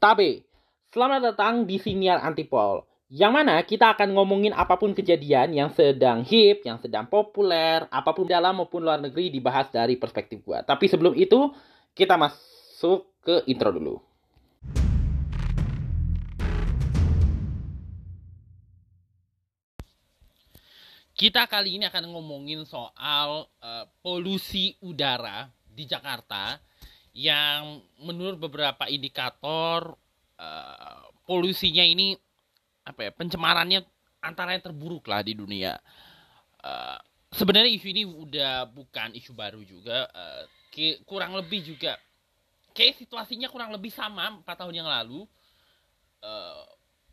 Tabe. Selamat datang di Siniar Antipol. Yang mana kita akan ngomongin apa pun kejadian yang sedang hip, yang sedang populer, apa pun dalam maupun luar negeri dibahas dari perspektif gua. Tapi sebelum itu, kita masuk ke intro dulu. Kita kali ini akan ngomongin soal uh, polusi udara di Jakarta yang menurut beberapa indikator uh, polusinya ini apa ya pencemarannya antara yang terburuk lah di dunia. Uh, Sebenarnya isu ini udah bukan isu baru juga, uh, kurang lebih juga kayak situasinya kurang lebih sama empat tahun yang lalu. Uh,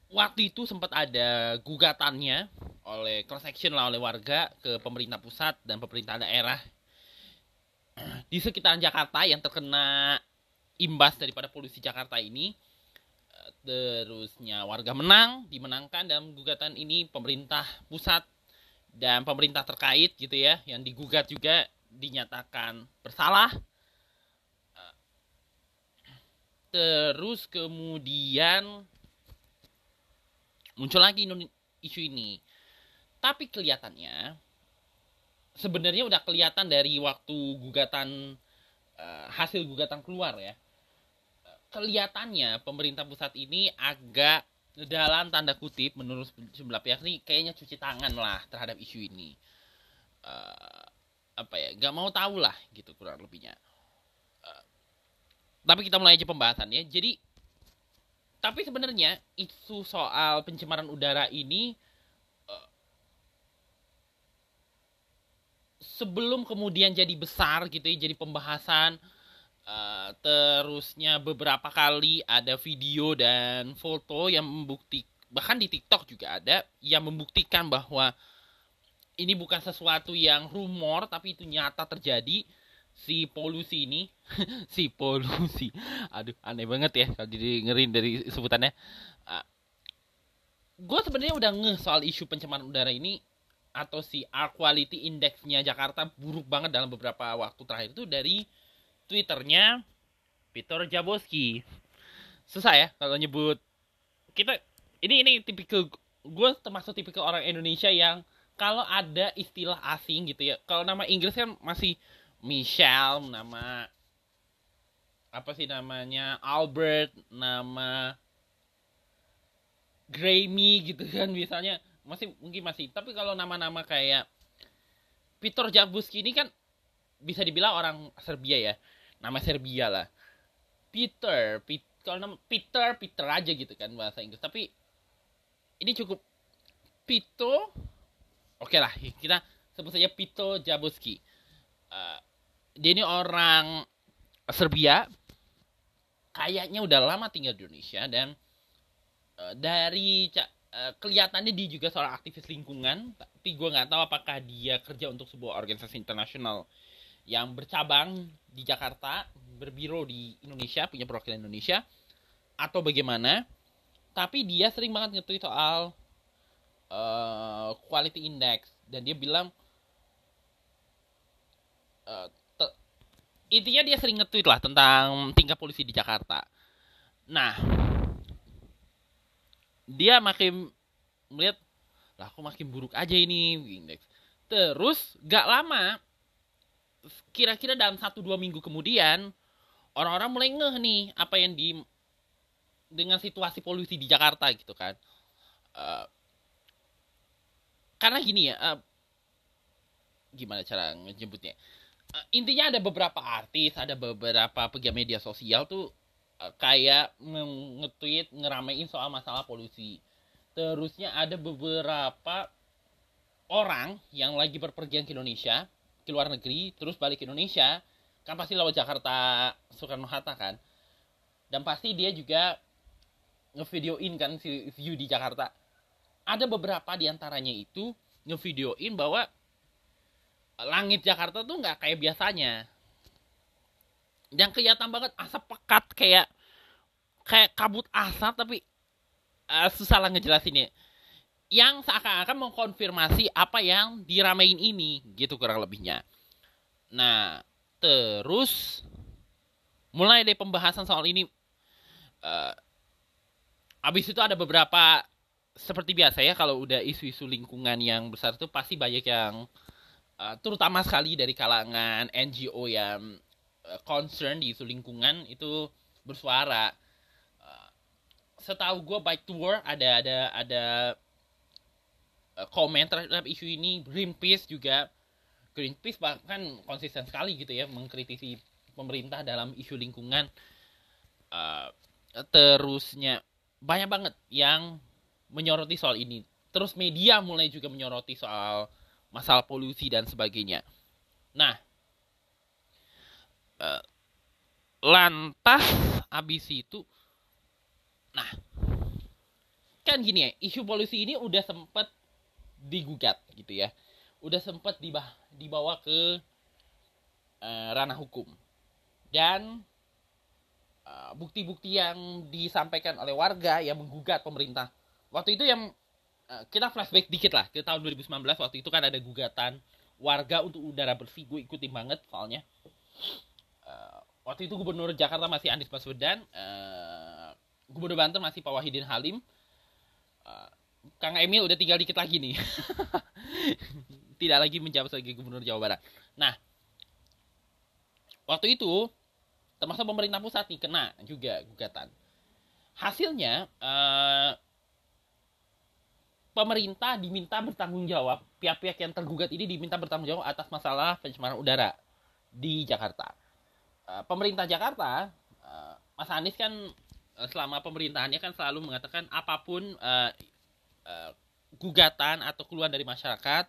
waktu itu sempat ada gugatannya oleh cross action lah oleh warga ke pemerintah pusat dan pemerintah daerah di sekitaran Jakarta yang terkena imbas daripada polusi Jakarta ini terusnya warga menang dimenangkan dalam gugatan ini pemerintah pusat dan pemerintah terkait gitu ya yang digugat juga dinyatakan bersalah. Terus kemudian muncul lagi isu ini. Tapi kelihatannya sebenarnya udah kelihatan dari waktu gugatan uh, hasil gugatan keluar ya. Kelihatannya pemerintah pusat ini agak dalam tanda kutip menurut sebelah pihak ini kayaknya cuci tangan lah terhadap isu ini. Uh, apa ya nggak mau tahu lah gitu kurang lebihnya. Uh, tapi kita mulai aja pembahasannya. Jadi tapi sebenarnya isu soal pencemaran udara ini sebelum kemudian jadi besar gitu ya jadi pembahasan uh, terusnya beberapa kali ada video dan foto yang membukti bahkan di TikTok juga ada yang membuktikan bahwa ini bukan sesuatu yang rumor tapi itu nyata terjadi. Si polusi ini si polusi. Aduh aneh banget ya kalau jadi ngerin dari sebutannya. Uh, gue sebenarnya udah ngeh soal isu pencemaran udara ini atau si air quality indexnya Jakarta buruk banget dalam beberapa waktu terakhir itu dari twitternya Peter Jaboski. Susah ya kalau nyebut. Kita ini ini tipikal gue termasuk tipikal orang Indonesia yang kalau ada istilah asing gitu ya kalau nama Inggris kan masih Michelle, nama apa sih namanya Albert, nama Grammy gitu kan misalnya masih mungkin masih. Tapi kalau nama-nama kayak Peter Jabuski ini kan bisa dibilang orang Serbia ya. Nama Serbia lah. Peter, Peter kalau nama Peter Peter aja gitu kan bahasa Inggris. Tapi ini cukup Pito. Oke okay lah kita sebut saja Pito Jabuski. Uh, dia ini orang Serbia. Kayaknya udah lama tinggal di Indonesia dan uh, dari uh, kelihatannya dia juga seorang aktivis lingkungan tapi gue nggak tahu apakah dia kerja untuk sebuah organisasi internasional yang bercabang di Jakarta berbiro di Indonesia punya perwakilan Indonesia atau bagaimana tapi dia sering banget nge soal uh, quality index dan dia bilang uh, intinya dia sering nge-tweet lah tentang tingkat polisi di Jakarta. Nah, dia makin melihat lah kok makin buruk aja ini. Terus gak lama, kira-kira dalam satu dua minggu kemudian orang-orang mulai ngeh nih apa yang di dengan situasi polusi di Jakarta gitu kan. Uh, karena gini ya, uh, gimana cara nyebutnya? uh, intinya ada beberapa artis, ada beberapa pegiat media sosial tuh uh, kayak nge-tweet ngeramein soal masalah polusi. Terusnya ada beberapa orang yang lagi berpergian ke Indonesia, ke luar negeri, terus balik ke Indonesia, kan pasti lewat Jakarta Soekarno Hatta kan. Dan pasti dia juga ngevideoin kan view di Jakarta. Ada beberapa di antaranya itu ngevideoin bahwa langit Jakarta tuh nggak kayak biasanya yang kelihatan banget asap pekat kayak kayak kabut asap tapi uh, susah lah ngejelasinnya. Yang seakan-akan mengkonfirmasi apa yang diramein ini gitu kurang lebihnya. Nah terus mulai dari pembahasan soal ini. Uh, habis itu ada beberapa seperti biasa ya kalau udah isu-isu lingkungan yang besar itu pasti banyak yang uh, terutama sekali dari kalangan NGO yang concern di isu lingkungan itu bersuara. Uh, setahu gue Bike to War ada ada ada uh, komen terhadap isu ini Greenpeace juga Greenpeace bahkan konsisten sekali gitu ya mengkritisi pemerintah dalam isu lingkungan. Uh, terusnya banyak banget yang menyoroti soal ini. Terus media mulai juga menyoroti soal masalah polusi dan sebagainya. Nah, uh, lantas habis itu, nah, kan gini ya, isu polusi ini udah sempet digugat gitu ya, udah sempet dibawa ke uh, ranah hukum dan Eh, bukti-bukti yang disampaikan oleh warga yang menggugat pemerintah. Waktu itu yang uh, kita flashback dikit lah ke tahun 2019 waktu itu kan ada gugatan warga untuk udara bersih gue ikutin banget soalnya. Uh, waktu itu gubernur Jakarta masih Anies Baswedan, uh, gubernur Banten masih Pak Wahidin Halim. Uh, Kang Emil udah tinggal dikit lagi nih. Tidak lagi menjabat sebagai gubernur Jawa Barat. Nah, waktu itu termasuk pemerintah pusat nih kena juga gugatan. Hasilnya eh, pemerintah diminta bertanggung jawab, pihak-pihak yang tergugat ini diminta bertanggung jawab atas masalah pencemaran udara di Jakarta. Eh, pemerintah Jakarta, eh, Mas Anies kan eh, selama pemerintahannya kan selalu mengatakan apa pun gugatan atau keluhan dari masyarakat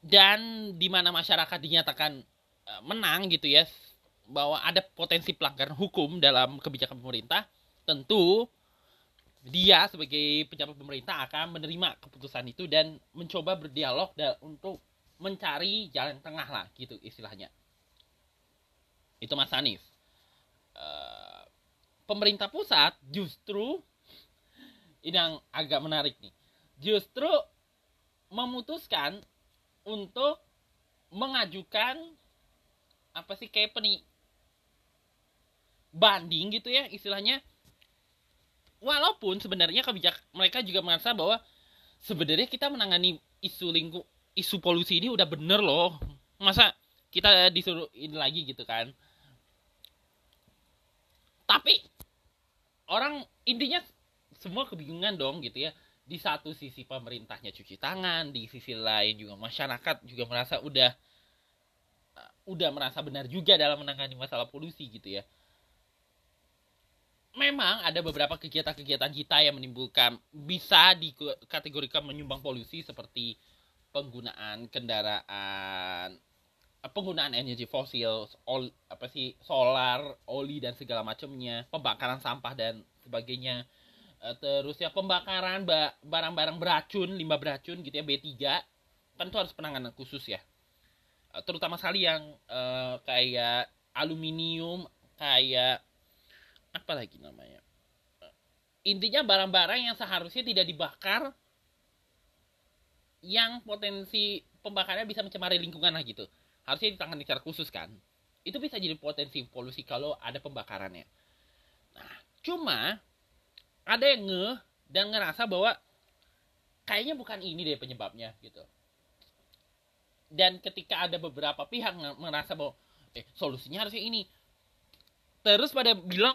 dan di mana masyarakat dinyatakan menang gitu ya bahwa ada potensi pelanggaran hukum dalam kebijakan pemerintah, tentu dia sebagai pejabat pemerintah akan menerima keputusan itu dan mencoba berdialog untuk mencari jalan tengah lah gitu istilahnya. Itu Mas Anies. Uh, pemerintah pusat justru ini yang agak menarik nih. Justru memutuskan untuk mengajukan apa sih kayak peni banding gitu ya istilahnya walaupun sebenarnya kebijak mereka juga merasa bahwa sebenarnya kita menangani isu lingkup isu polusi ini udah bener loh. Masa kita disuruh ini lagi gitu kan? Tapi orang intinya semua kebingungan dong gitu ya. Di satu sisi pemerintahnya cuci tangan di sisi lain juga masyarakat juga merasa udah udah merasa benar juga dalam menangani masalah polusi gitu ya. Memang ada beberapa kegiatan-kegiatan kita yang menimbulkan bisa dikategorikan menyumbang polusi seperti penggunaan kendaraan penggunaan energi fosil, ol, apa sih solar, oli dan segala macamnya, pembakaran sampah dan sebagainya. Eh, terus ya pembakaran barang-barang beracun, limbah beracun gitu ya B3 kan itu harus penanganan khusus ya. Eh, terutama sekali yang kayak aluminium kayak apa lagi namanya? Intinya barang-barang yang seharusnya tidak dibakar yang potensi pembakarnya bisa mencemari lingkungan lah gitu. Harusnya ditangani secara khusus kan. Itu bisa jadi potensi polusi kalau ada pembakarannya. Nah cuma ada yang nge dan ngerasa bahwa kayaknya bukan ini deh penyebabnya gitu. Dan ketika ada beberapa pihak merasa bahwa eh solusinya harusnya ini. Terus pada bilang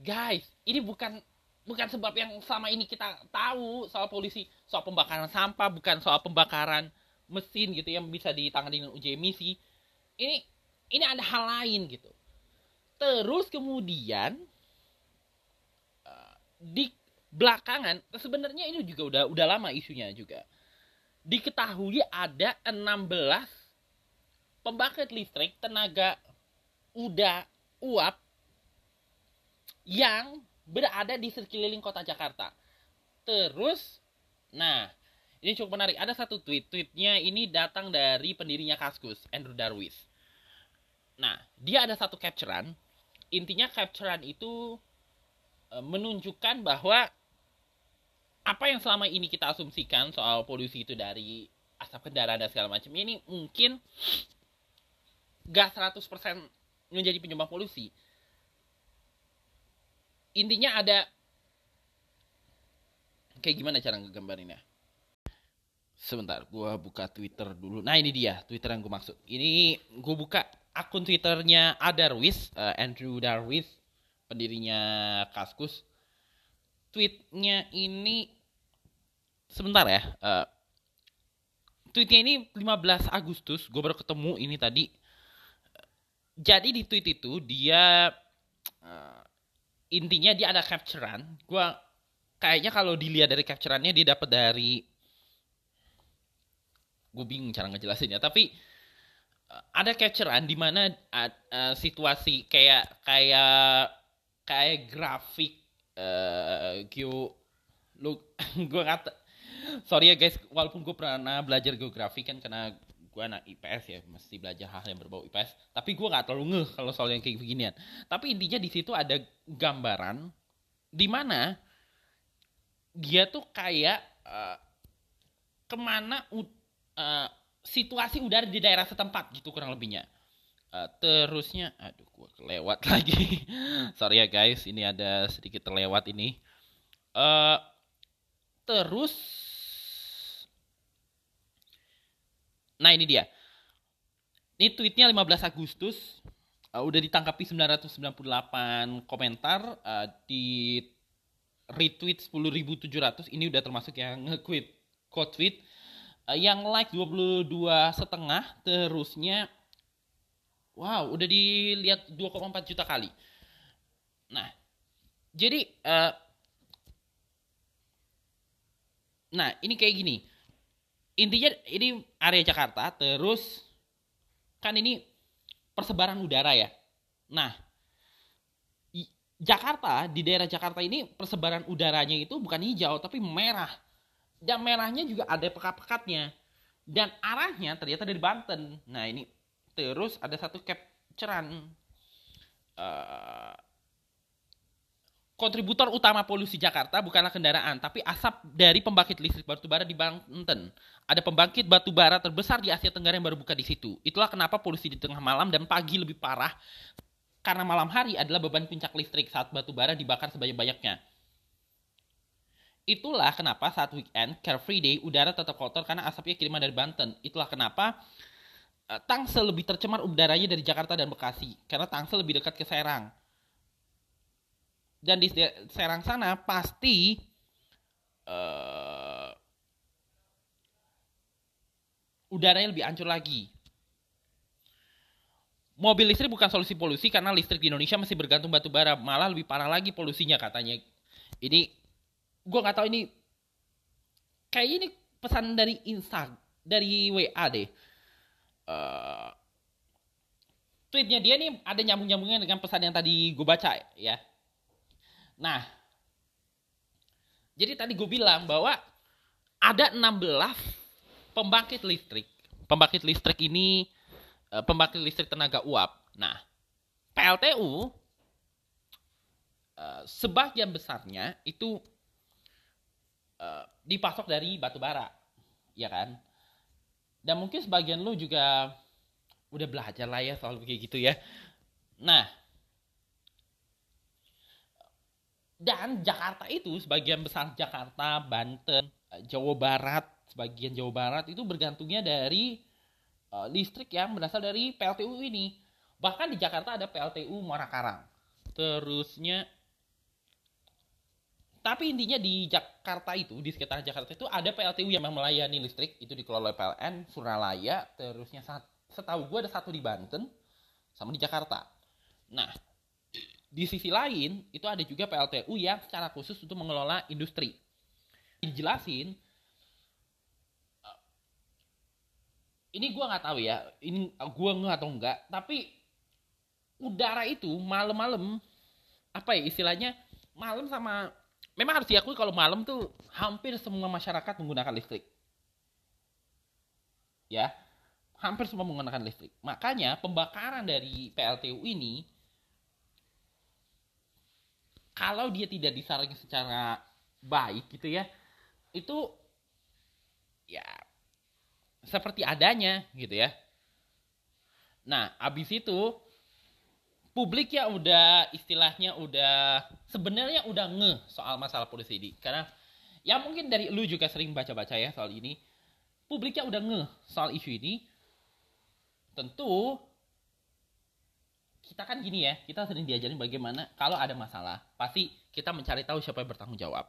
guys ini bukan bukan sebab yang selama ini kita tahu soal polisi soal pembakaran sampah bukan soal pembakaran mesin gitu yang bisa ditangani dengan uji emisi. Ini ini ada hal lain gitu. Terus kemudian eh, di belakangan sebenarnya ini juga udah udah lama isunya juga. Diketahui ada 16 pembangkit listrik tenaga udah uap yang berada di sekeliling kota Jakarta. Terus, nah, ini cukup menarik. Ada satu tweet. Tweetnya ini datang dari pendirinya Kaskus, Andrew Darwis. Nah, dia ada satu capturean. Intinya capturean itu e, menunjukkan bahwa apa yang selama ini kita asumsikan soal polusi itu dari asap kendaraan dan segala macam ini mungkin gak 100% menjadi penyumbang polusi. Intinya ada kayak gimana cara ngegambarinnya? Sebentar gue buka twitter dulu. Nah ini dia twitter yang gue maksud. Ini gue buka akun twitternya Adarwis uh, Andrew Darwis pendirinya Kaskus. Tweetnya ini sebentar ya uh, tweetnya ini 15 Agustus gue baru ketemu ini tadi. Jadi di tweet itu dia uh, intinya dia ada capturean. Gue kayaknya kalau dilihat dari captureannya dia dapat dari gue bingung cara ngejelasinnya. Tapi uh, ada capturean di mana uh, uh, situasi kayak kayak kayak grafik uh, lu gue kata sorry ya guys walaupun gue pernah belajar geografi kan karena gue anak IPS ya mesti belajar hal yang berbau IPS tapi gue nggak terlalu ngeh kalau soal yang kayak beginian. Tapi intinya di situ ada gambaran di mana dia tuh kayak uh, ke mana uh, situasi udara di daerah setempat gitu kurang lebihnya. Uh, terusnya aduh gue kelewat lagi. Sorry ya guys ini ada sedikit terlewat ini. Uh, terus Nah ini dia. Ini tweetnya 15 Agustus. Uh, udah ditangkapi 998 komentar. Uh, di retweet 10.700. Ini udah termasuk yang nge-tweet. Quote tweet. Uh, yang like 22 setengah. Terusnya. Wow, udah dilihat 2,4 juta kali. Nah, jadi, uh, nah ini kayak gini intinya ini area Jakarta terus kan ini persebaran udara ya. Nah, Jakarta di daerah Jakarta ini persebaran udaranya itu bukan hijau tapi merah. Dan merahnya juga ada pekat-pekatnya. Dan arahnya ternyata dari Banten. Nah ini terus ada satu capturean uh, kontributor utama polusi Jakarta bukanlah kendaraan, tapi asap dari pembangkit listrik batubara di Banten. Ada pembangkit batubara terbesar di Asia Tenggara yang baru buka di situ. Itulah kenapa polusi di tengah malam dan pagi lebih parah karena malam hari adalah beban puncak listrik saat batubara dibakar sebanyak-banyaknya. Itulah kenapa saat weekend, Car Free Day, udara tetap kotor karena asapnya kiriman dari Banten. Itulah kenapa uh, Tangsel lebih tercemar udaranya dari Jakarta dan Bekasi, karena Tangsel lebih dekat ke Serang dan di Serang sana pasti uh, udaranya lebih hancur lagi. Mobil listrik bukan solusi polusi karena listrik di Indonesia masih bergantung batu bara, malah lebih parah lagi polusinya katanya. Ini gue nggak tahu ini kayak ini pesan dari Insta dari WA deh. Uh, tweetnya dia nih ada nyambung-nyambungnya dengan pesan yang tadi gue baca ya Nah, jadi tadi gue bilang bahwa ada 16 pembangkit listrik. Pembangkit listrik ini eh, pembangkit listrik tenaga uap. Nah, PLTU eh, sebagian besarnya itu eh, dipasok dari batu bara, ya kan? Dan mungkin sebagian lu juga udah belajar lah ya soal kayak gitu ya. Nah, Dan Jakarta itu sebagian besar Jakarta, Banten, eh, Jawa Barat, sebagian Jawa Barat itu bergantungnya dari uh, listrik yang berasal dari PLTU ini. Bahkan di Jakarta ada PLTU Muara Karang. Terusnya tapi intinya di Jakarta itu, di sekitar Jakarta itu ada PLTU yang melayani listrik, itu dikelola oleh PLN, Suralaya, terusnya setahu gue ada satu di Banten, sama di Jakarta. Nah, di sisi lain, itu ada juga PLTU yang secara khusus untuk mengelola industri. Dijelasin, eh, ini gue nggak tahu ya, ini gue nggak atau enggak, tapi udara itu malam-malam, apa ya istilahnya, malam sama, memang harus diakui kalau malam tuh hampir semua masyarakat menggunakan listrik. Ya, hampir semua menggunakan listrik. Makanya pembakaran dari PLTU ini kalau dia tidak disarankan secara baik gitu ya itu ya seperti adanya gitu ya. Nah abis itu publik ya udah istilahnya udah sebenarnya udah nge soal masalah polusi ini karena ya mungkin dari lu juga sering baca-baca ya soal ini. Publiknya udah nge soal isu ini. Tentu kita kan gini ya kita sering diajarin bagaimana kalau ada masalah pasti kita mencari tahu siapa yang bertanggung jawab.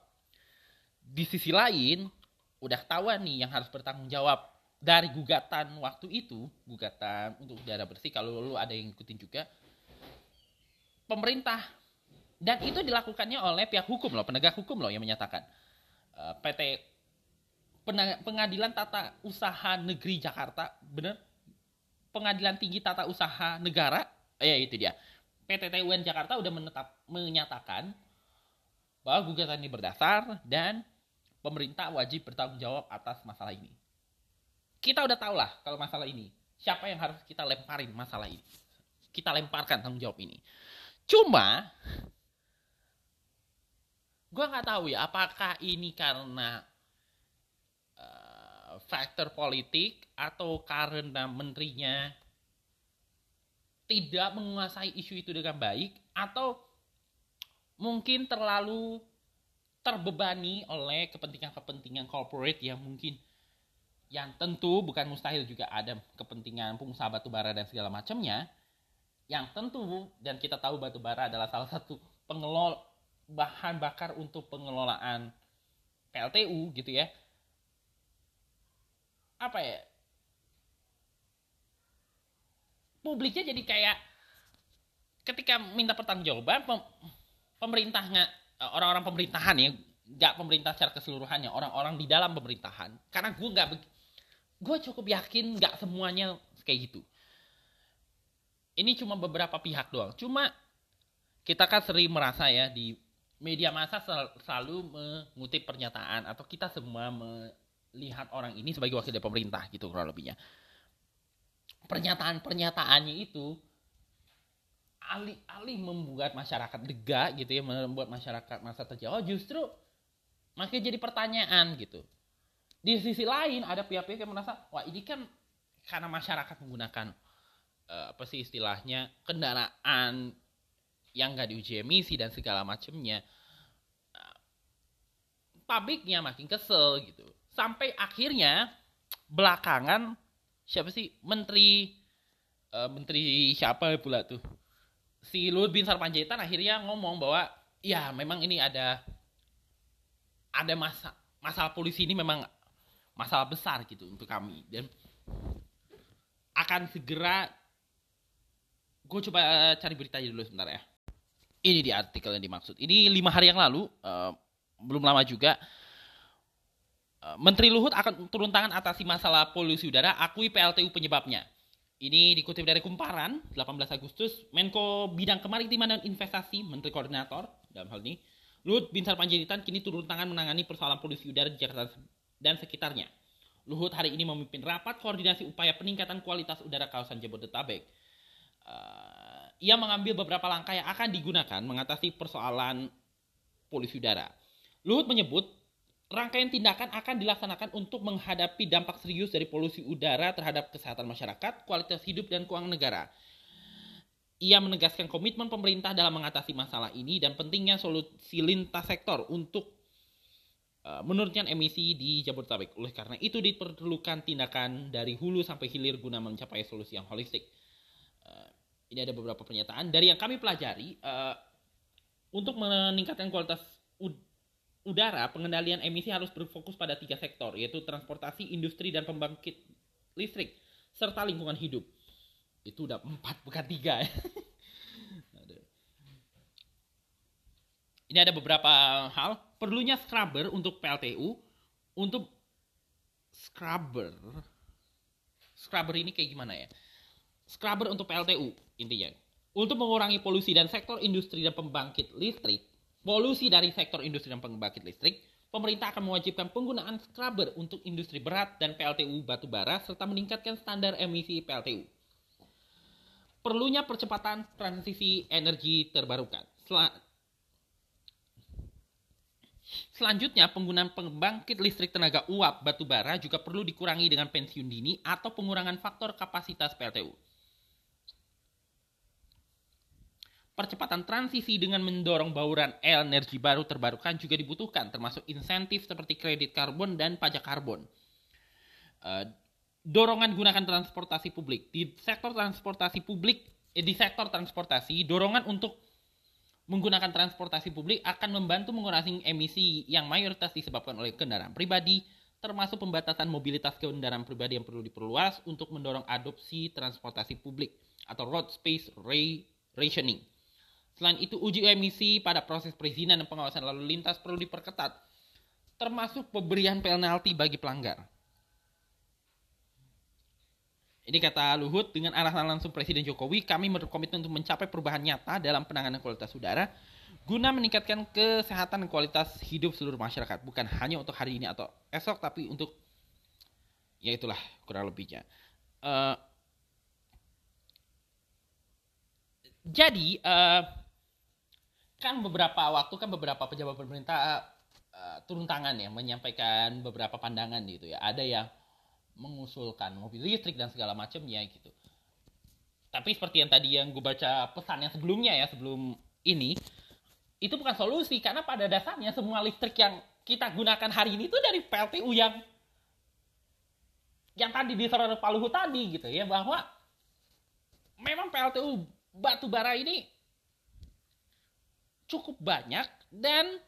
Di sisi lain udah ketahuan nih yang harus bertanggung jawab dari gugatan waktu itu gugatan untuk udara bersih kalau lu ada yang ikutin juga pemerintah. Dan itu dilakukannya oleh pihak hukum loh penegak hukum loh yang menyatakan uh, PT Pengadilan Tata Usaha Negeri Jakarta bener? Pengadilan Tinggi Tata Usaha Negara eh itu dia PT TUN Jakarta udah menetap menyatakan bahwa gugatan ini berdasar dan pemerintah wajib bertanggung jawab atas masalah ini. Kita udah tahu lah kalau masalah ini siapa yang harus kita lemparin masalah ini. Kita lemparkan tanggung jawab ini. Cuma gue nggak tahu ya apakah ini karena uh, faktor politik atau karena menterinya tidak menguasai isu itu dengan baik atau mungkin terlalu terbebani oleh kepentingan-kepentingan corporate yang mungkin yang tentu bukan mustahil juga ada kepentingan pengusaha batu bara dan segala macamnya. Yang tentu dan kita tahu batu bara adalah salah satu pengelola bahan bakar untuk pengelolaan PLTU gitu ya. Apa ya publiknya jadi kayak ketika minta pertanggungjawaban pem, pemerintahnya orang-orang pemerintahan ya nggak pemerintah secara keseluruhannya orang-orang di dalam pemerintahan karena gue nggak gue cukup yakin nggak semuanya kayak gitu ini cuma beberapa pihak doang. Cuma kita kan sering merasa ya di media massa sel selalu mengutip pernyataan atau kita semua melihat orang ini sebagai wakil dari pemerintah gitu kurang lebihnya. Pernyataan-pernyataannya itu alih-alih membuat masyarakat lega gitu ya, membuat masyarakat masa terjawab justru makin jadi pertanyaan gitu. Di sisi lain ada pihak-pihak yang merasa, wah ini kan karena masyarakat menggunakan uh, apa sih istilahnya kendaraan yang nggak diuji emisi dan segala macamnya uh, pabriknya makin kesel gitu sampai akhirnya belakangan siapa sih menteri uh, menteri siapa pula tuh si Luhut bin Sarpanjaitan akhirnya ngomong bahwa ya memang ini ada ada masa masalah polisi ini memang masalah besar gitu untuk kami dan akan segera gue coba cari beritanya dulu sebentar ya. Ini di artikel yang dimaksud. Ini lima hari yang lalu, uh, belum lama juga. Uh, Menteri Luhut akan turun tangan atasi masalah polusi udara, akui PLTU penyebabnya. Ini dikutip dari Kumparan, 18 Agustus, Menko Bidang Kemaritiman dan Investasi, Menteri Koordinator dalam hal ini, Luhut Binsar Panjaitan kini turun tangan menangani persoalan polusi udara di Jakarta dan sekitarnya. Luhut hari ini memimpin rapat koordinasi upaya peningkatan kualitas udara kawasan Jabodetabek uh, ia mengambil beberapa langkah yang akan digunakan mengatasi persoalan polusi udara. Luhut menyebut rangkaian tindakan akan dilaksanakan untuk menghadapi dampak serius dari polusi udara terhadap kesehatan masyarakat, kualitas hidup, dan keuangan negara. Ia menegaskan komitmen pemerintah dalam mengatasi masalah ini dan pentingnya solusi lintas sektor untuk uh, menurunkan emisi di Jabodetabek. Oleh karena itu diperlukan tindakan dari hulu sampai hilir guna mencapai solusi yang holistik ini ada beberapa pernyataan dari yang kami pelajari uh, untuk meningkatkan kualitas udara pengendalian emisi harus berfokus pada tiga sektor yaitu transportasi industri dan pembangkit listrik serta lingkungan hidup. Itu udah empat bukan tiga ya. Ini ada beberapa hal. Perlunya scrubber untuk PLTU untuk scrubber. Scrubber ini kayak gimana ya? Scrubber untuk PLTU intinya. Untuk mengurangi polusi dan sektor industri dan pembangkit listrik, polusi dari sektor industri dan pembangkit listrik, pemerintah akan mewajibkan penggunaan scrubber untuk industri berat dan PLTU batubara serta meningkatkan standar emisi PLTU. Perlunya percepatan transisi energi terbarukan. Sel Selanjutnya, penggunaan pembangkit listrik tenaga uap batubara juga perlu dikurangi dengan pensiun dini atau pengurangan faktor kapasitas PLTU. Percepatan transisi dengan mendorong bauran energi baru terbarukan juga dibutuhkan, termasuk insentif seperti kredit karbon dan pajak karbon. Uh, dorongan gunakan transportasi publik di sektor transportasi publik eh, di sektor transportasi dorongan untuk menggunakan transportasi publik akan membantu mengurangi emisi yang mayoritas disebabkan oleh kendaraan pribadi termasuk pembatasan mobilitas kendaraan pribadi yang perlu diperluas untuk mendorong adopsi transportasi publik atau road space rationing Selain itu, uji emisi pada proses perizinan dan pengawasan lalu lintas perlu diperketat, termasuk pemberian penalti bagi pelanggar. Ini kata Luhut, dengan arahan langsung Presiden Jokowi, kami berkomitmen untuk mencapai perubahan nyata dalam penanganan kualitas udara, guna meningkatkan kesehatan dan kualitas hidup seluruh masyarakat, bukan hanya untuk hari ini atau esok, tapi untuk, ya itulah kurang lebihnya. Uh, jadi, uh, kan beberapa waktu kan beberapa pejabat pemerintah uh, turun tangan ya menyampaikan beberapa pandangan gitu ya. Ada yang mengusulkan mobil listrik dan segala macamnya gitu. Tapi seperti yang tadi yang gue baca pesan yang sebelumnya ya sebelum ini itu bukan solusi. Karena pada dasarnya semua listrik yang kita gunakan hari ini itu dari PLTU yang yang tadi diserang Paluhu tadi gitu ya bahwa memang PLTU batu bara ini cukup banyak dan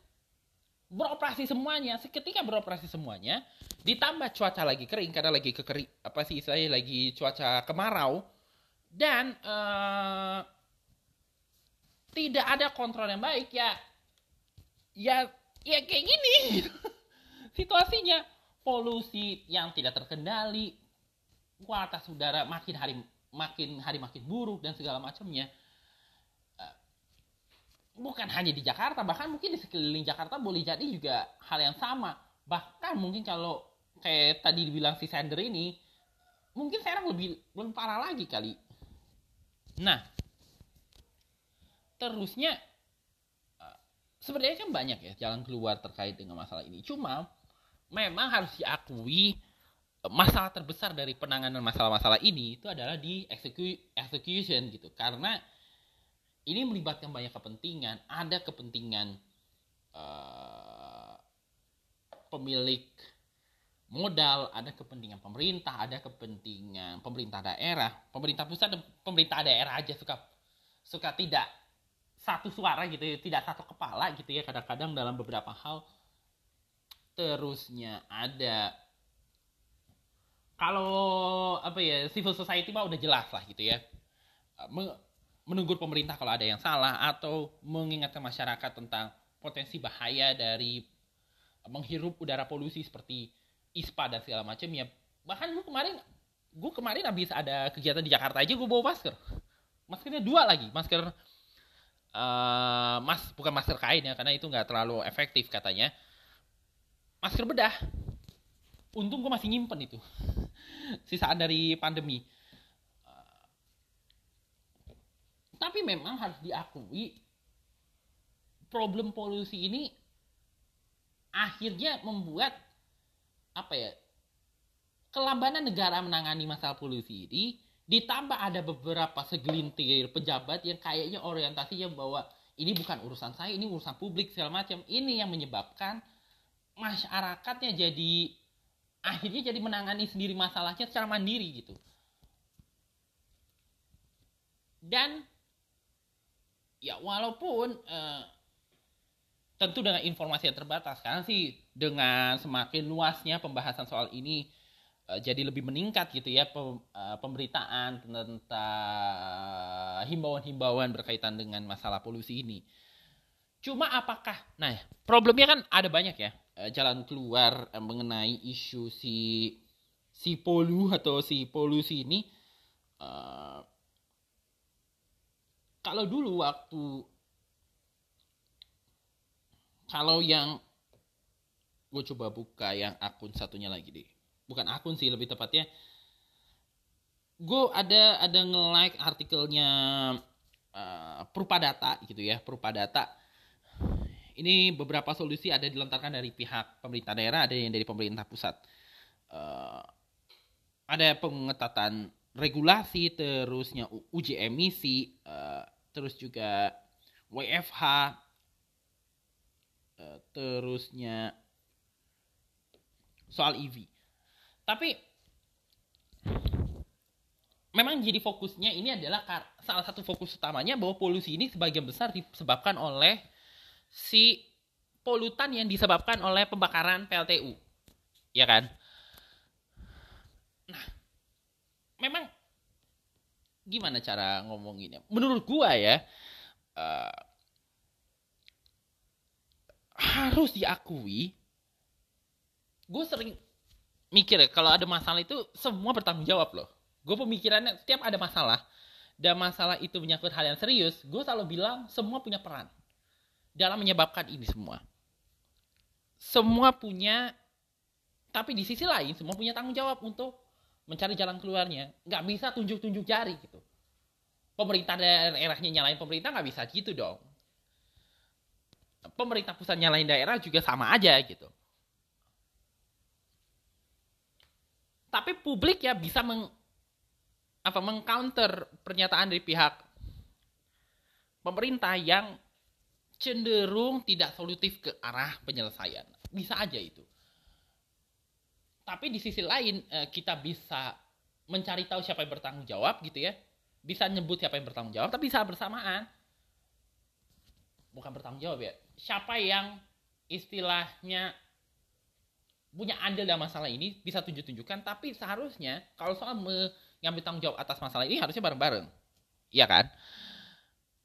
beroperasi semuanya. Seketika beroperasi semuanya ditambah cuaca lagi kering karena lagi kekering apa sih saya lagi cuaca kemarau dan uh, tidak ada kontrol yang baik ya ya ya kayak gini. Situasinya polusi yang tidak terkendali kualitas udara makin hari makin hari makin buruk dan segala macamnya bukan hanya di Jakarta bahkan mungkin di sekeliling Jakarta boleh jadi juga hal yang sama. Bahkan mungkin kalau kayak tadi dibilang si Sander ini mungkin sekarang lebih lebih parah lagi kali. Nah terusnya eh, sebenarnya kan banyak ya jalan keluar terkait dengan masalah ini. Cuma memang harus diakui eh, masalah terbesar dari penanganan masalah-masalah ini itu adalah di execution gitu. Karena ini melibatkan banyak kepentingan. Ada kepentingan uh, pemilik modal, ada kepentingan pemerintah, ada kepentingan pemerintah daerah, pemerintah pusat dan pemerintah daerah aja suka suka tidak satu suara gitu ya, tidak satu kepala gitu ya kadang-kadang dalam beberapa hal. Terusnya ada kalau apa ya civil society mah udah jelas lah gitu ya menegur pemerintah kalau ada yang salah atau mengingatkan masyarakat tentang potensi bahaya dari menghirup udara polusi seperti ISPA dan segala macam ya. Bahkan gue kemarin gue kemarin habis ada kegiatan di Jakarta aja gue bawa masker. Maskernya dua lagi masker uh, mas bukan masker kain ya karena itu nggak terlalu efektif katanya. Masker bedah. Untung gue masih nyimpen itu. Sisaan dari pandemi Tapi memang harus diakui problem polusi ini akhirnya membuat apa ya kelambanan negara menangani masalah polusi ini ditambah ada beberapa segelintir pejabat yang kayaknya orientasinya bahwa ini bukan urusan saya ini urusan publik segala macam. Ini yang menyebabkan masyarakatnya jadi akhirnya jadi menangani sendiri masalahnya secara mandiri gitu. Dan ya walaupun uh, tentu dengan informasi yang terbatas karena sih dengan semakin luasnya pembahasan soal ini uh, jadi lebih meningkat gitu ya pem, uh, pemberitaan tentang himbauan-himbauan berkaitan dengan masalah polusi ini. Cuma apakah, nah problemnya kan ada banyak ya jalan keluar mengenai isu si si polu atau si polusi ini. Kalau dulu waktu kalau yang gue coba buka yang akun satunya lagi deh. Bukan akun sih lebih tepatnya gue ada ada nge like artikelnya uh, Data gitu ya Data. Ini beberapa solusi ada dilontarkan dari pihak pemerintah daerah ada yang dari pemerintah pusat. Uh, ada pengetatan regulasi terusnya uji emisi uh, terus juga WFH uh, terusnya soal EV tapi memang jadi fokusnya ini adalah salah satu fokus utamanya bahwa polusi ini sebagian besar disebabkan oleh si polutan yang disebabkan oleh pembakaran PLTU. Ya kan? Nah, memang gimana cara ngomonginnya? Menurut gua ya, uh, harus diakui, gue sering mikir ya kalau ada masalah itu semua bertanggung jawab loh. Gue pemikirannya setiap ada masalah dan masalah itu menyangkut hal yang serius, gue selalu bilang semua punya peran dalam menyebabkan ini semua. Semua punya, tapi di sisi lain semua punya tanggung jawab untuk mencari jalan keluarnya. Nggak bisa tunjuk-tunjuk jari gitu. Pemerintah daerahnya nyalain pemerintah nggak bisa gitu dong. Pemerintah pusat nyalain daerah juga sama aja gitu. Tapi publik ya bisa meng, apa mengcounter pernyataan dari pihak pemerintah yang cenderung tidak solutif ke arah penyelesaian. Bisa aja itu. Tapi di sisi lain eh, kita bisa mencari tahu siapa yang bertanggung jawab gitu ya. Bisa nyebut siapa yang bertanggung jawab, tapi bisa bersamaan. Bukan bertanggung jawab ya. Siapa yang istilahnya punya andil dalam masalah ini bisa tunjuk-tunjukkan tapi seharusnya kalau soal mengambil tanggung jawab atas masalah ini harusnya bareng-bareng iya kan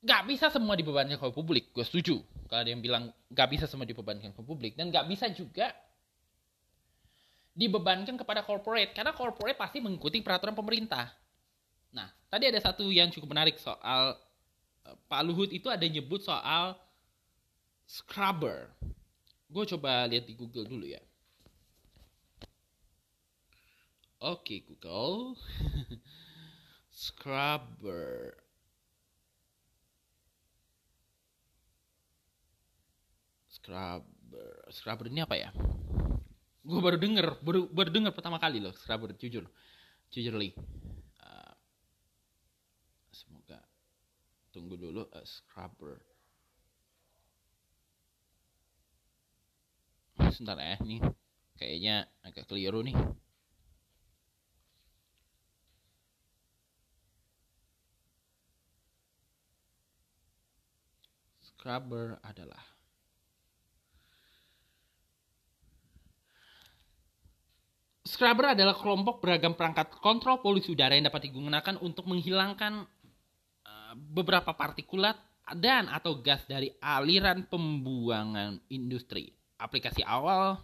nggak bisa semua dibebankan ke publik gue setuju kalau ada yang bilang nggak bisa semua dibebankan ke publik dan nggak bisa juga dibebankan kepada corporate karena corporate pasti mengikuti peraturan pemerintah. Nah tadi ada satu yang cukup menarik soal uh, Pak Luhut itu ada nyebut soal scrubber. Gue coba lihat di Google dulu ya. Oke Google. Scrubber. Scrubber. Scrubber ini apa ya? Gue baru denger, baru baru denger pertama kali loh Scrubber, jujur. Jujur li. Uh, semoga tunggu dulu uh, Scrubber. Sebentar ya, nih kayaknya agak keliru nih. Scrubber adalah Scrubber adalah kelompok beragam perangkat kontrol polusi udara yang dapat digunakan untuk menghilangkan uh, beberapa partikulat dan atau gas dari aliran pembuangan industri. Aplikasi awal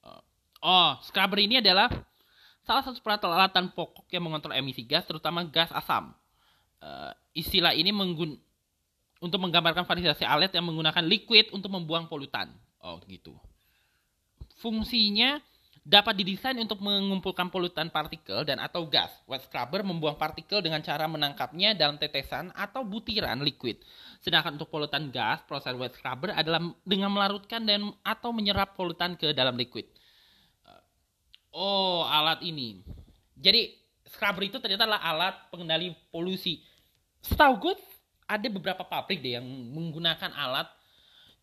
uh, Oh, scrubber ini adalah salah satu peralatan pokok yang mengontrol emisi gas, terutama gas asam. Uh, istilah ini menggun untuk menggambarkan variasi alat yang menggunakan liquid untuk membuang polutan. Oh gitu. Fungsinya dapat didesain untuk mengumpulkan polutan partikel dan atau gas. Wet scrubber membuang partikel dengan cara menangkapnya dalam tetesan atau butiran liquid. Sedangkan untuk polutan gas, proses wet scrubber adalah dengan melarutkan dan atau menyerap polutan ke dalam liquid. Oh, alat ini. Jadi scrubber itu ternyata adalah alat pengendali polusi. Setahu gue ada beberapa pabrik deh yang menggunakan alat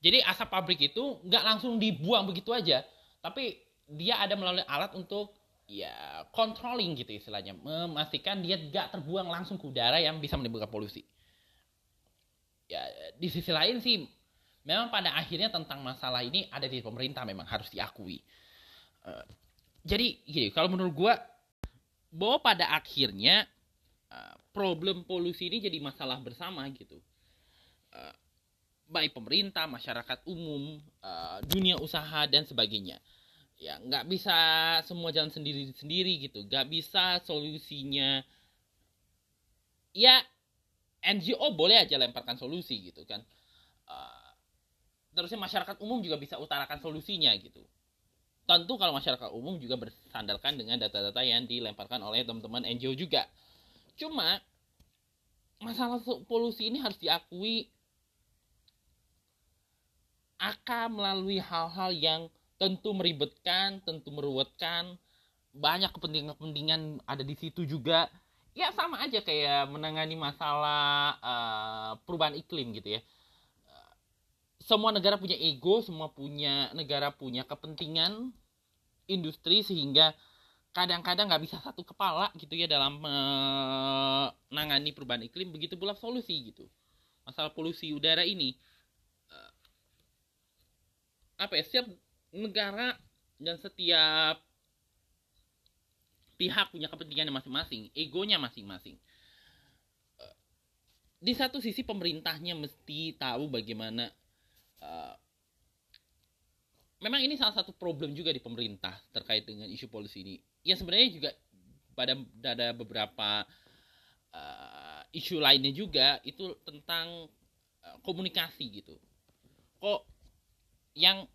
jadi asap pabrik itu nggak langsung dibuang begitu aja, tapi dia ada melalui alat untuk ya controlling gitu istilahnya, memastikan dia nggak terbuang langsung ke udara yang bisa menimbulkan polusi. Ya di sisi lain sih, memang pada akhirnya tentang masalah ini ada di pemerintah memang harus diakui. Uh, jadi gini, kalau menurut gue, bahwa pada akhirnya uh, problem polusi ini jadi masalah bersama gitu. Uh, baik pemerintah, masyarakat umum, uh, dunia usaha dan sebagainya. Ya nggak bisa semua jalan sendiri-sendiri gitu, nggak bisa solusinya. Ya NGO boleh aja lemparkan solusi gitu kan. Uh, terusnya masyarakat umum juga bisa utarakan solusinya gitu. Tentu kalau masyarakat umum juga bersandarkan dengan data-data yang dilemparkan oleh teman-teman NGO juga. Cuma masalah polusi ini harus diakui akan melalui hal-hal yang tentu meribetkan, tentu meruwetkan, banyak kepentingan-kepentingan ada di situ juga ya sama aja kayak menangani masalah uh, perubahan iklim gitu ya semua negara punya ego, semua punya negara punya kepentingan industri sehingga kadang-kadang nggak bisa satu kepala gitu ya dalam menangani perubahan iklim. Begitu pula solusi gitu. Masalah polusi udara ini eh, apa ya? Setiap negara dan setiap pihak punya kepentingannya masing-masing, egonya masing-masing. Di satu sisi pemerintahnya mesti tahu bagaimana uh, memang ini salah satu problem juga di pemerintah terkait dengan isu polusi ini. Ya sebenarnya juga pada ada beberapa uh, isu lainnya juga itu tentang uh, komunikasi gitu. Kok yang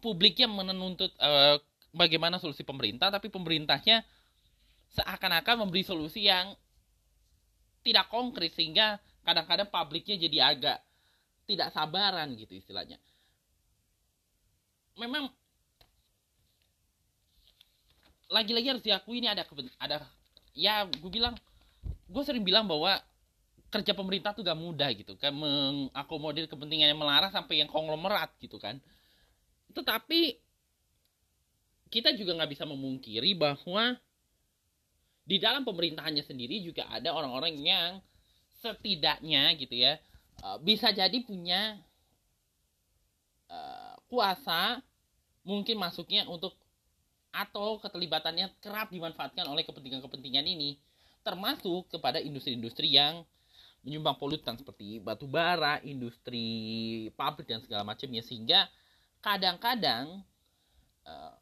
publiknya menuntut uh, bagaimana solusi pemerintah, tapi pemerintahnya seakan-akan memberi solusi yang tidak konkret sehingga kadang-kadang publiknya jadi agak tidak sabaran gitu istilahnya. Memang lagi-lagi harus diakui ini ada ada ya gue bilang gue sering bilang bahwa kerja pemerintah tuh gak mudah gitu kan mengakomodir kepentingan yang sampai yang konglomerat gitu kan tetapi kita juga nggak bisa memungkiri bahwa di dalam pemerintahannya sendiri juga ada orang-orang yang setidaknya gitu ya Eh, bisa jadi punya uh, kuasa mungkin masuknya untuk atau keterlibatannya kerap dimanfaatkan oleh kepentingan-kepentingan ini termasuk kepada industri-industri yang menyumbang polutan seperti batu bara, industri pabrik dan segala macamnya sehingga kadang-kadang uh,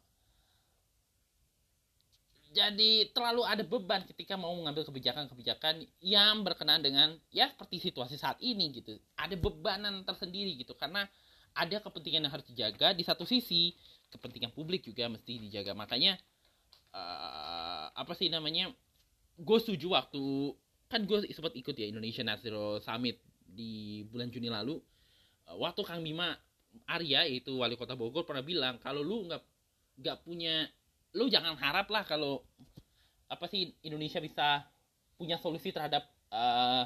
jadi terlalu ada beban ketika mau mengambil kebijakan-kebijakan yang berkenaan dengan ya seperti situasi saat ini gitu. Ada bebanan tersendiri gitu karena ada kepentingan yang harus dijaga. Di satu sisi kepentingan publik juga mesti dijaga. Makanya uh, apa sih namanya gue setuju waktu kan gue sempat ikut ya Indonesia Zero Summit di bulan Juni lalu. Uh, waktu Kang Bima Arya itu wali kota Bogor pernah bilang kalau lu nggak nggak punya lu jangan harap lah kalau apa sih Indonesia bisa punya solusi terhadap uh,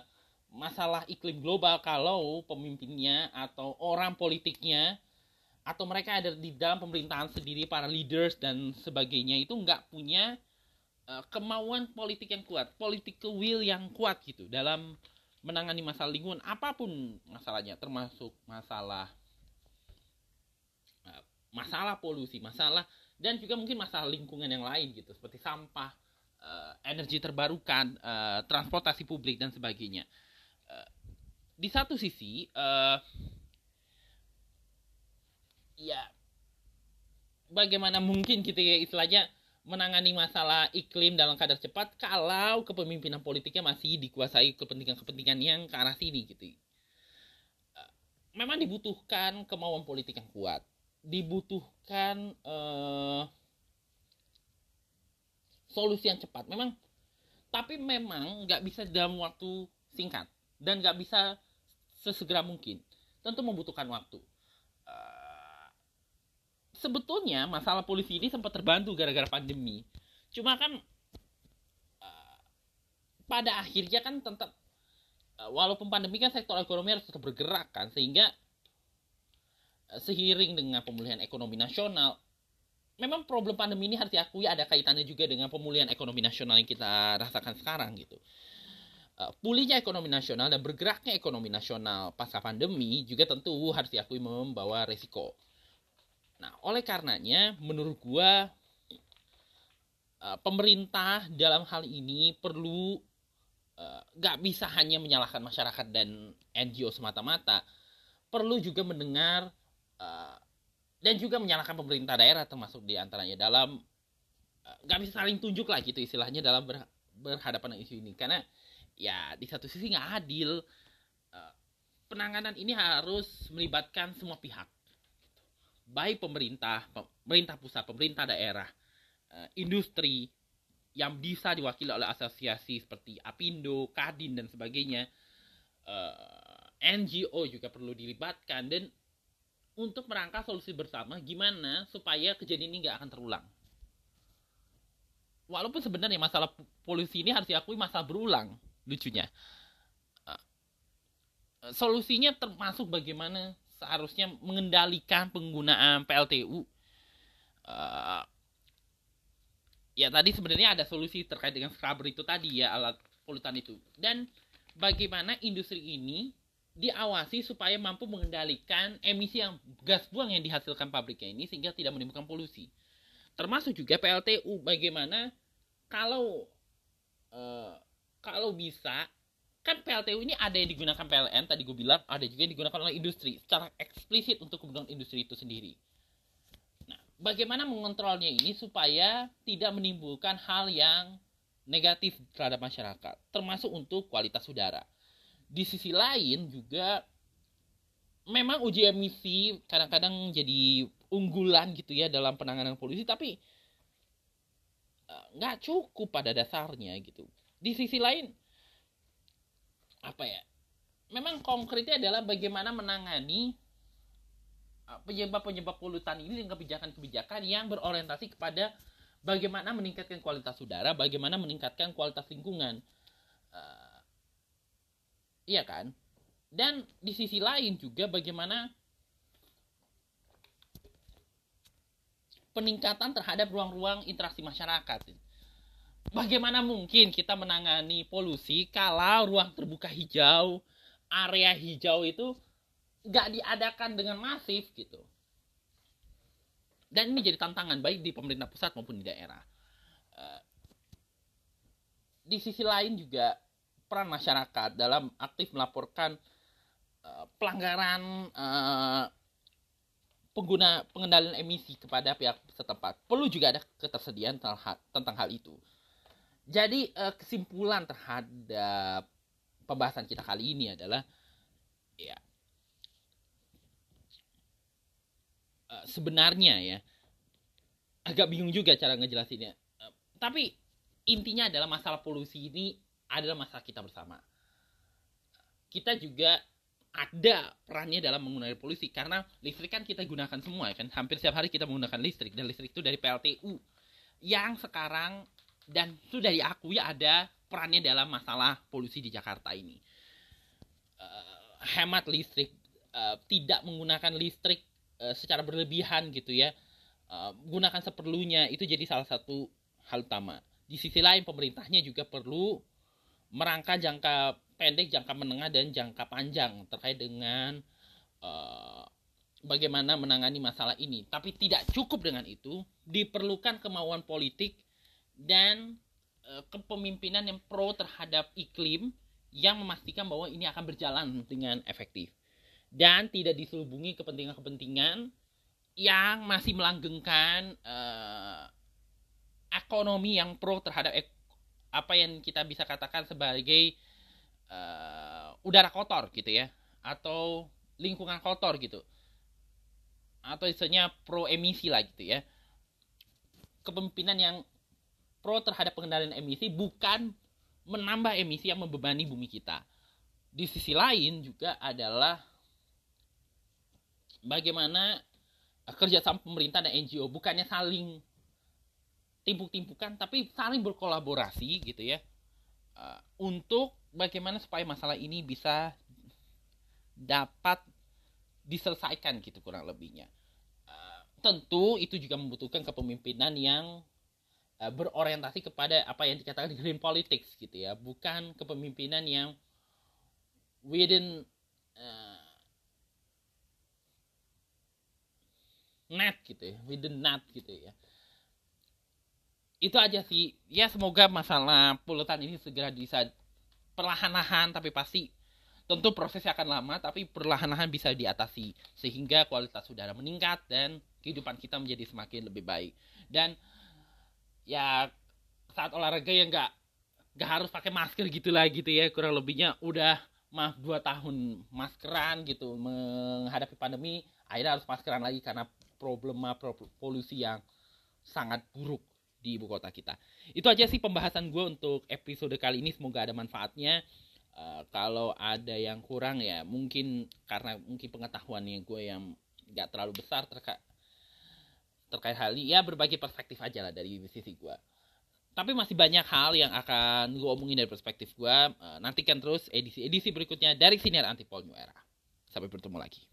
masalah iklim global kalau pemimpinnya atau orang politiknya atau mereka ada di dalam pemerintahan sendiri para leaders dan sebagainya itu nggak punya uh, kemauan politik yang kuat, political will yang kuat gitu dalam menangani masalah lingkungan apa pun masalahnya termasuk masalah masalah polusi, masalah dan juga mungkin masalah lingkungan yang lain gitu seperti sampah uh, energi terbarukan uh, transportasi publik dan sebagainya uh, di satu sisi uh, ya bagaimana mungkin ya istilahnya menangani masalah iklim dalam kadar cepat kalau kepemimpinan politiknya masih dikuasai kepentingan-kepentingan yang ke arah sini gitu. Memang dibutuhkan kemauan politik yang kuat dibutuhkan uh, solusi yang cepat. Memang, tapi memang nggak bisa dalam waktu singkat dan nggak bisa sesegera mungkin. Tentu membutuhkan waktu. Uh, sebetulnya masalah polisi ini sempat terbantu gara-gara pandemi. Cuma kan uh, pada akhirnya kan tetap walaupun pandemi kan sektor ekonomi harus tetap bergerak kan sehingga seiring dengan pemulihan ekonomi nasional memang problem pandemi ini harus diakui ada kaitannya juga dengan pemulihan ekonomi nasional yang kita rasakan sekarang gitu. Uh, pulihnya ekonomi nasional dan bergeraknya ekonomi nasional pasca pandemi juga tentu harus diakui membawa resiko. Nah, oleh karenanya menurut gua uh, pemerintah dalam hal ini perlu uh, gak bisa hanya menyalahkan masyarakat dan NGO semata-mata, perlu juga mendengar uh, dan juga menyalahkan pemerintah daerah termasuk di antaranya dalam eh, nggak uh, bisa saling tunjuk lah gitu istilahnya dalam ber, berhadapan dengan isu ini. Karena ya di satu sisi nggak adil uh, penanganan ini harus melibatkan semua pihak. Baik pemerintah pemerintah pusat pemerintah daerah uh, industri yang bisa diwakili oleh asosiasi seperti Apindo, Kadin dan sebagainya NGO juga perlu dilibatkan. Dan untuk merangkak solusi bersama gimana supaya kejadian ini nggak akan terulang. walaupun sebenarnya masalah polusi ini harus diakui masalah berulang lucunya. Uh, solusinya termasuk bagaimana seharusnya mengendalikan penggunaan PLTU uh, ya tadi sebenarnya ada solusi terkait dengan scrubber itu tadi ya alat polutan itu. Dan bagaimana industri ini diawasi supaya mampu mengendalikan emisi yang gas buang yang dihasilkan pabriknya ini sehingga tidak menimbulkan polusi. Termasuk juga PLTU bagaimana kalau uh, kalau bisa kan PLTU ini ada yang digunakan PLN tadi gue bilang ada juga yang digunakan oleh industri secara eksplisit untuk kebutuhan industri itu sendiri. Nah, bagaimana mengontrolnya ini supaya tidak menimbulkan hal yang negatif terhadap masyarakat, termasuk untuk kualitas udara di sisi lain juga memang uji emisi kadang-kadang jadi unggulan gitu ya dalam penanganan polusi tapi eh, nggak uh, cukup pada dasarnya gitu di sisi lain apa ya memang konkretnya adalah bagaimana menangani eh, penyebab-penyebab polutan ini dengan kebijakan-kebijakan yang berorientasi kepada bagaimana meningkatkan kualitas udara, bagaimana meningkatkan kualitas lingkungan. Iya kan? Dan di sisi lain juga bagaimana peningkatan terhadap ruang-ruang interaksi masyarakat. Bagaimana mungkin kita menangani polusi kalau ruang terbuka hijau, area hijau itu nggak diadakan dengan masif gitu. Dan ini jadi tantangan baik di pemerintah pusat maupun di daerah. Eh, di sisi lain juga peran masyarakat dalam aktif melaporkan uh, pelanggaran uh, pengguna pengendalian emisi kepada pihak setempat. Perlu juga ada ketersediaan tentang hal itu. Jadi uh, kesimpulan terhadap pembahasan kita kali ini adalah ya sebenarnya ya agak bingung juga cara ngejelasinnya. Tapi intinya adalah masalah polusi ini adalah masalah kita bersama. Kita juga ada perannya dalam menggunakan polusi karena listrik kan kita gunakan semua ya kan? Hampir setiap hari kita menggunakan listrik dan listrik itu dari PLTU yang sekarang dan sudah diakui ada perannya dalam masalah polusi di Jakarta ini. Uh, hemat listrik uh, tidak menggunakan listrik uh, secara berlebihan gitu ya. Uh, gunakan seperlunya itu jadi salah satu hal utama. Di sisi lain pemerintahnya juga perlu merangka jangka pendek, jangka menengah dan jangka panjang terkait dengan uh, bagaimana menangani masalah ini. Tapi tidak cukup dengan itu, diperlukan kemauan politik dan uh, kepemimpinan yang pro terhadap iklim yang memastikan bahwa ini akan berjalan dengan efektif dan tidak diselubungi kepentingan-kepentingan yang masih melanggengkan uh, ekonomi yang pro terhadap ek apa yang kita bisa katakan sebagai uh, udara kotor gitu ya atau lingkungan kotor gitu. Atau istilahnya pro emisi lah gitu ya. Kepemimpinan yang pro terhadap pengendalian emisi bukan menambah emisi yang membebani bumi kita. Di sisi lain juga adalah bagaimana kerjasama pemerintah dan NGO bukannya saling timpuk-timpukan tapi saling berkolaborasi gitu ya uh, untuk bagaimana supaya masalah ini bisa dapat diselesaikan gitu kurang lebihnya. Uh, tentu itu juga membutuhkan kepemimpinan yang uh, berorientasi kepada apa yang dikatakan green politics gitu ya bukan kepemimpinan yang within uh, net gitu ya within net gitu ya itu aja sih. Ya semoga masalah polutan ini segera bisa perlahan-lahan tapi pasti tentu prosesnya akan lama tapi perlahan-lahan bisa diatasi sehingga kualitas udara meningkat dan kehidupan kita menjadi semakin lebih baik. Dan ya saat olahraga ya nggak nggak harus pakai masker gitu lah gitu ya. Kurang lebihnya udah maaf dua tahun maskeran gitu. Menghadapi pandemi akhirnya harus maskeran lagi karena problema polusi yang sangat buruk di ibu kota kita. Itu aja sih pembahasan gue untuk episode kali ini. Semoga ada manfaatnya. Uh, kalau ada yang kurang ya mungkin karena mungkin pengetahuannya gue yang nggak terlalu besar terkait terkait hal ini ya berbagi perspektif aja lah dari sisi gue. tapi masih banyak hal yang akan gue omongin dari perspektif gue. Uh, nantikan terus edisi-edisi berikutnya dari Siniar Antipol New Era. Sampai bertemu lagi.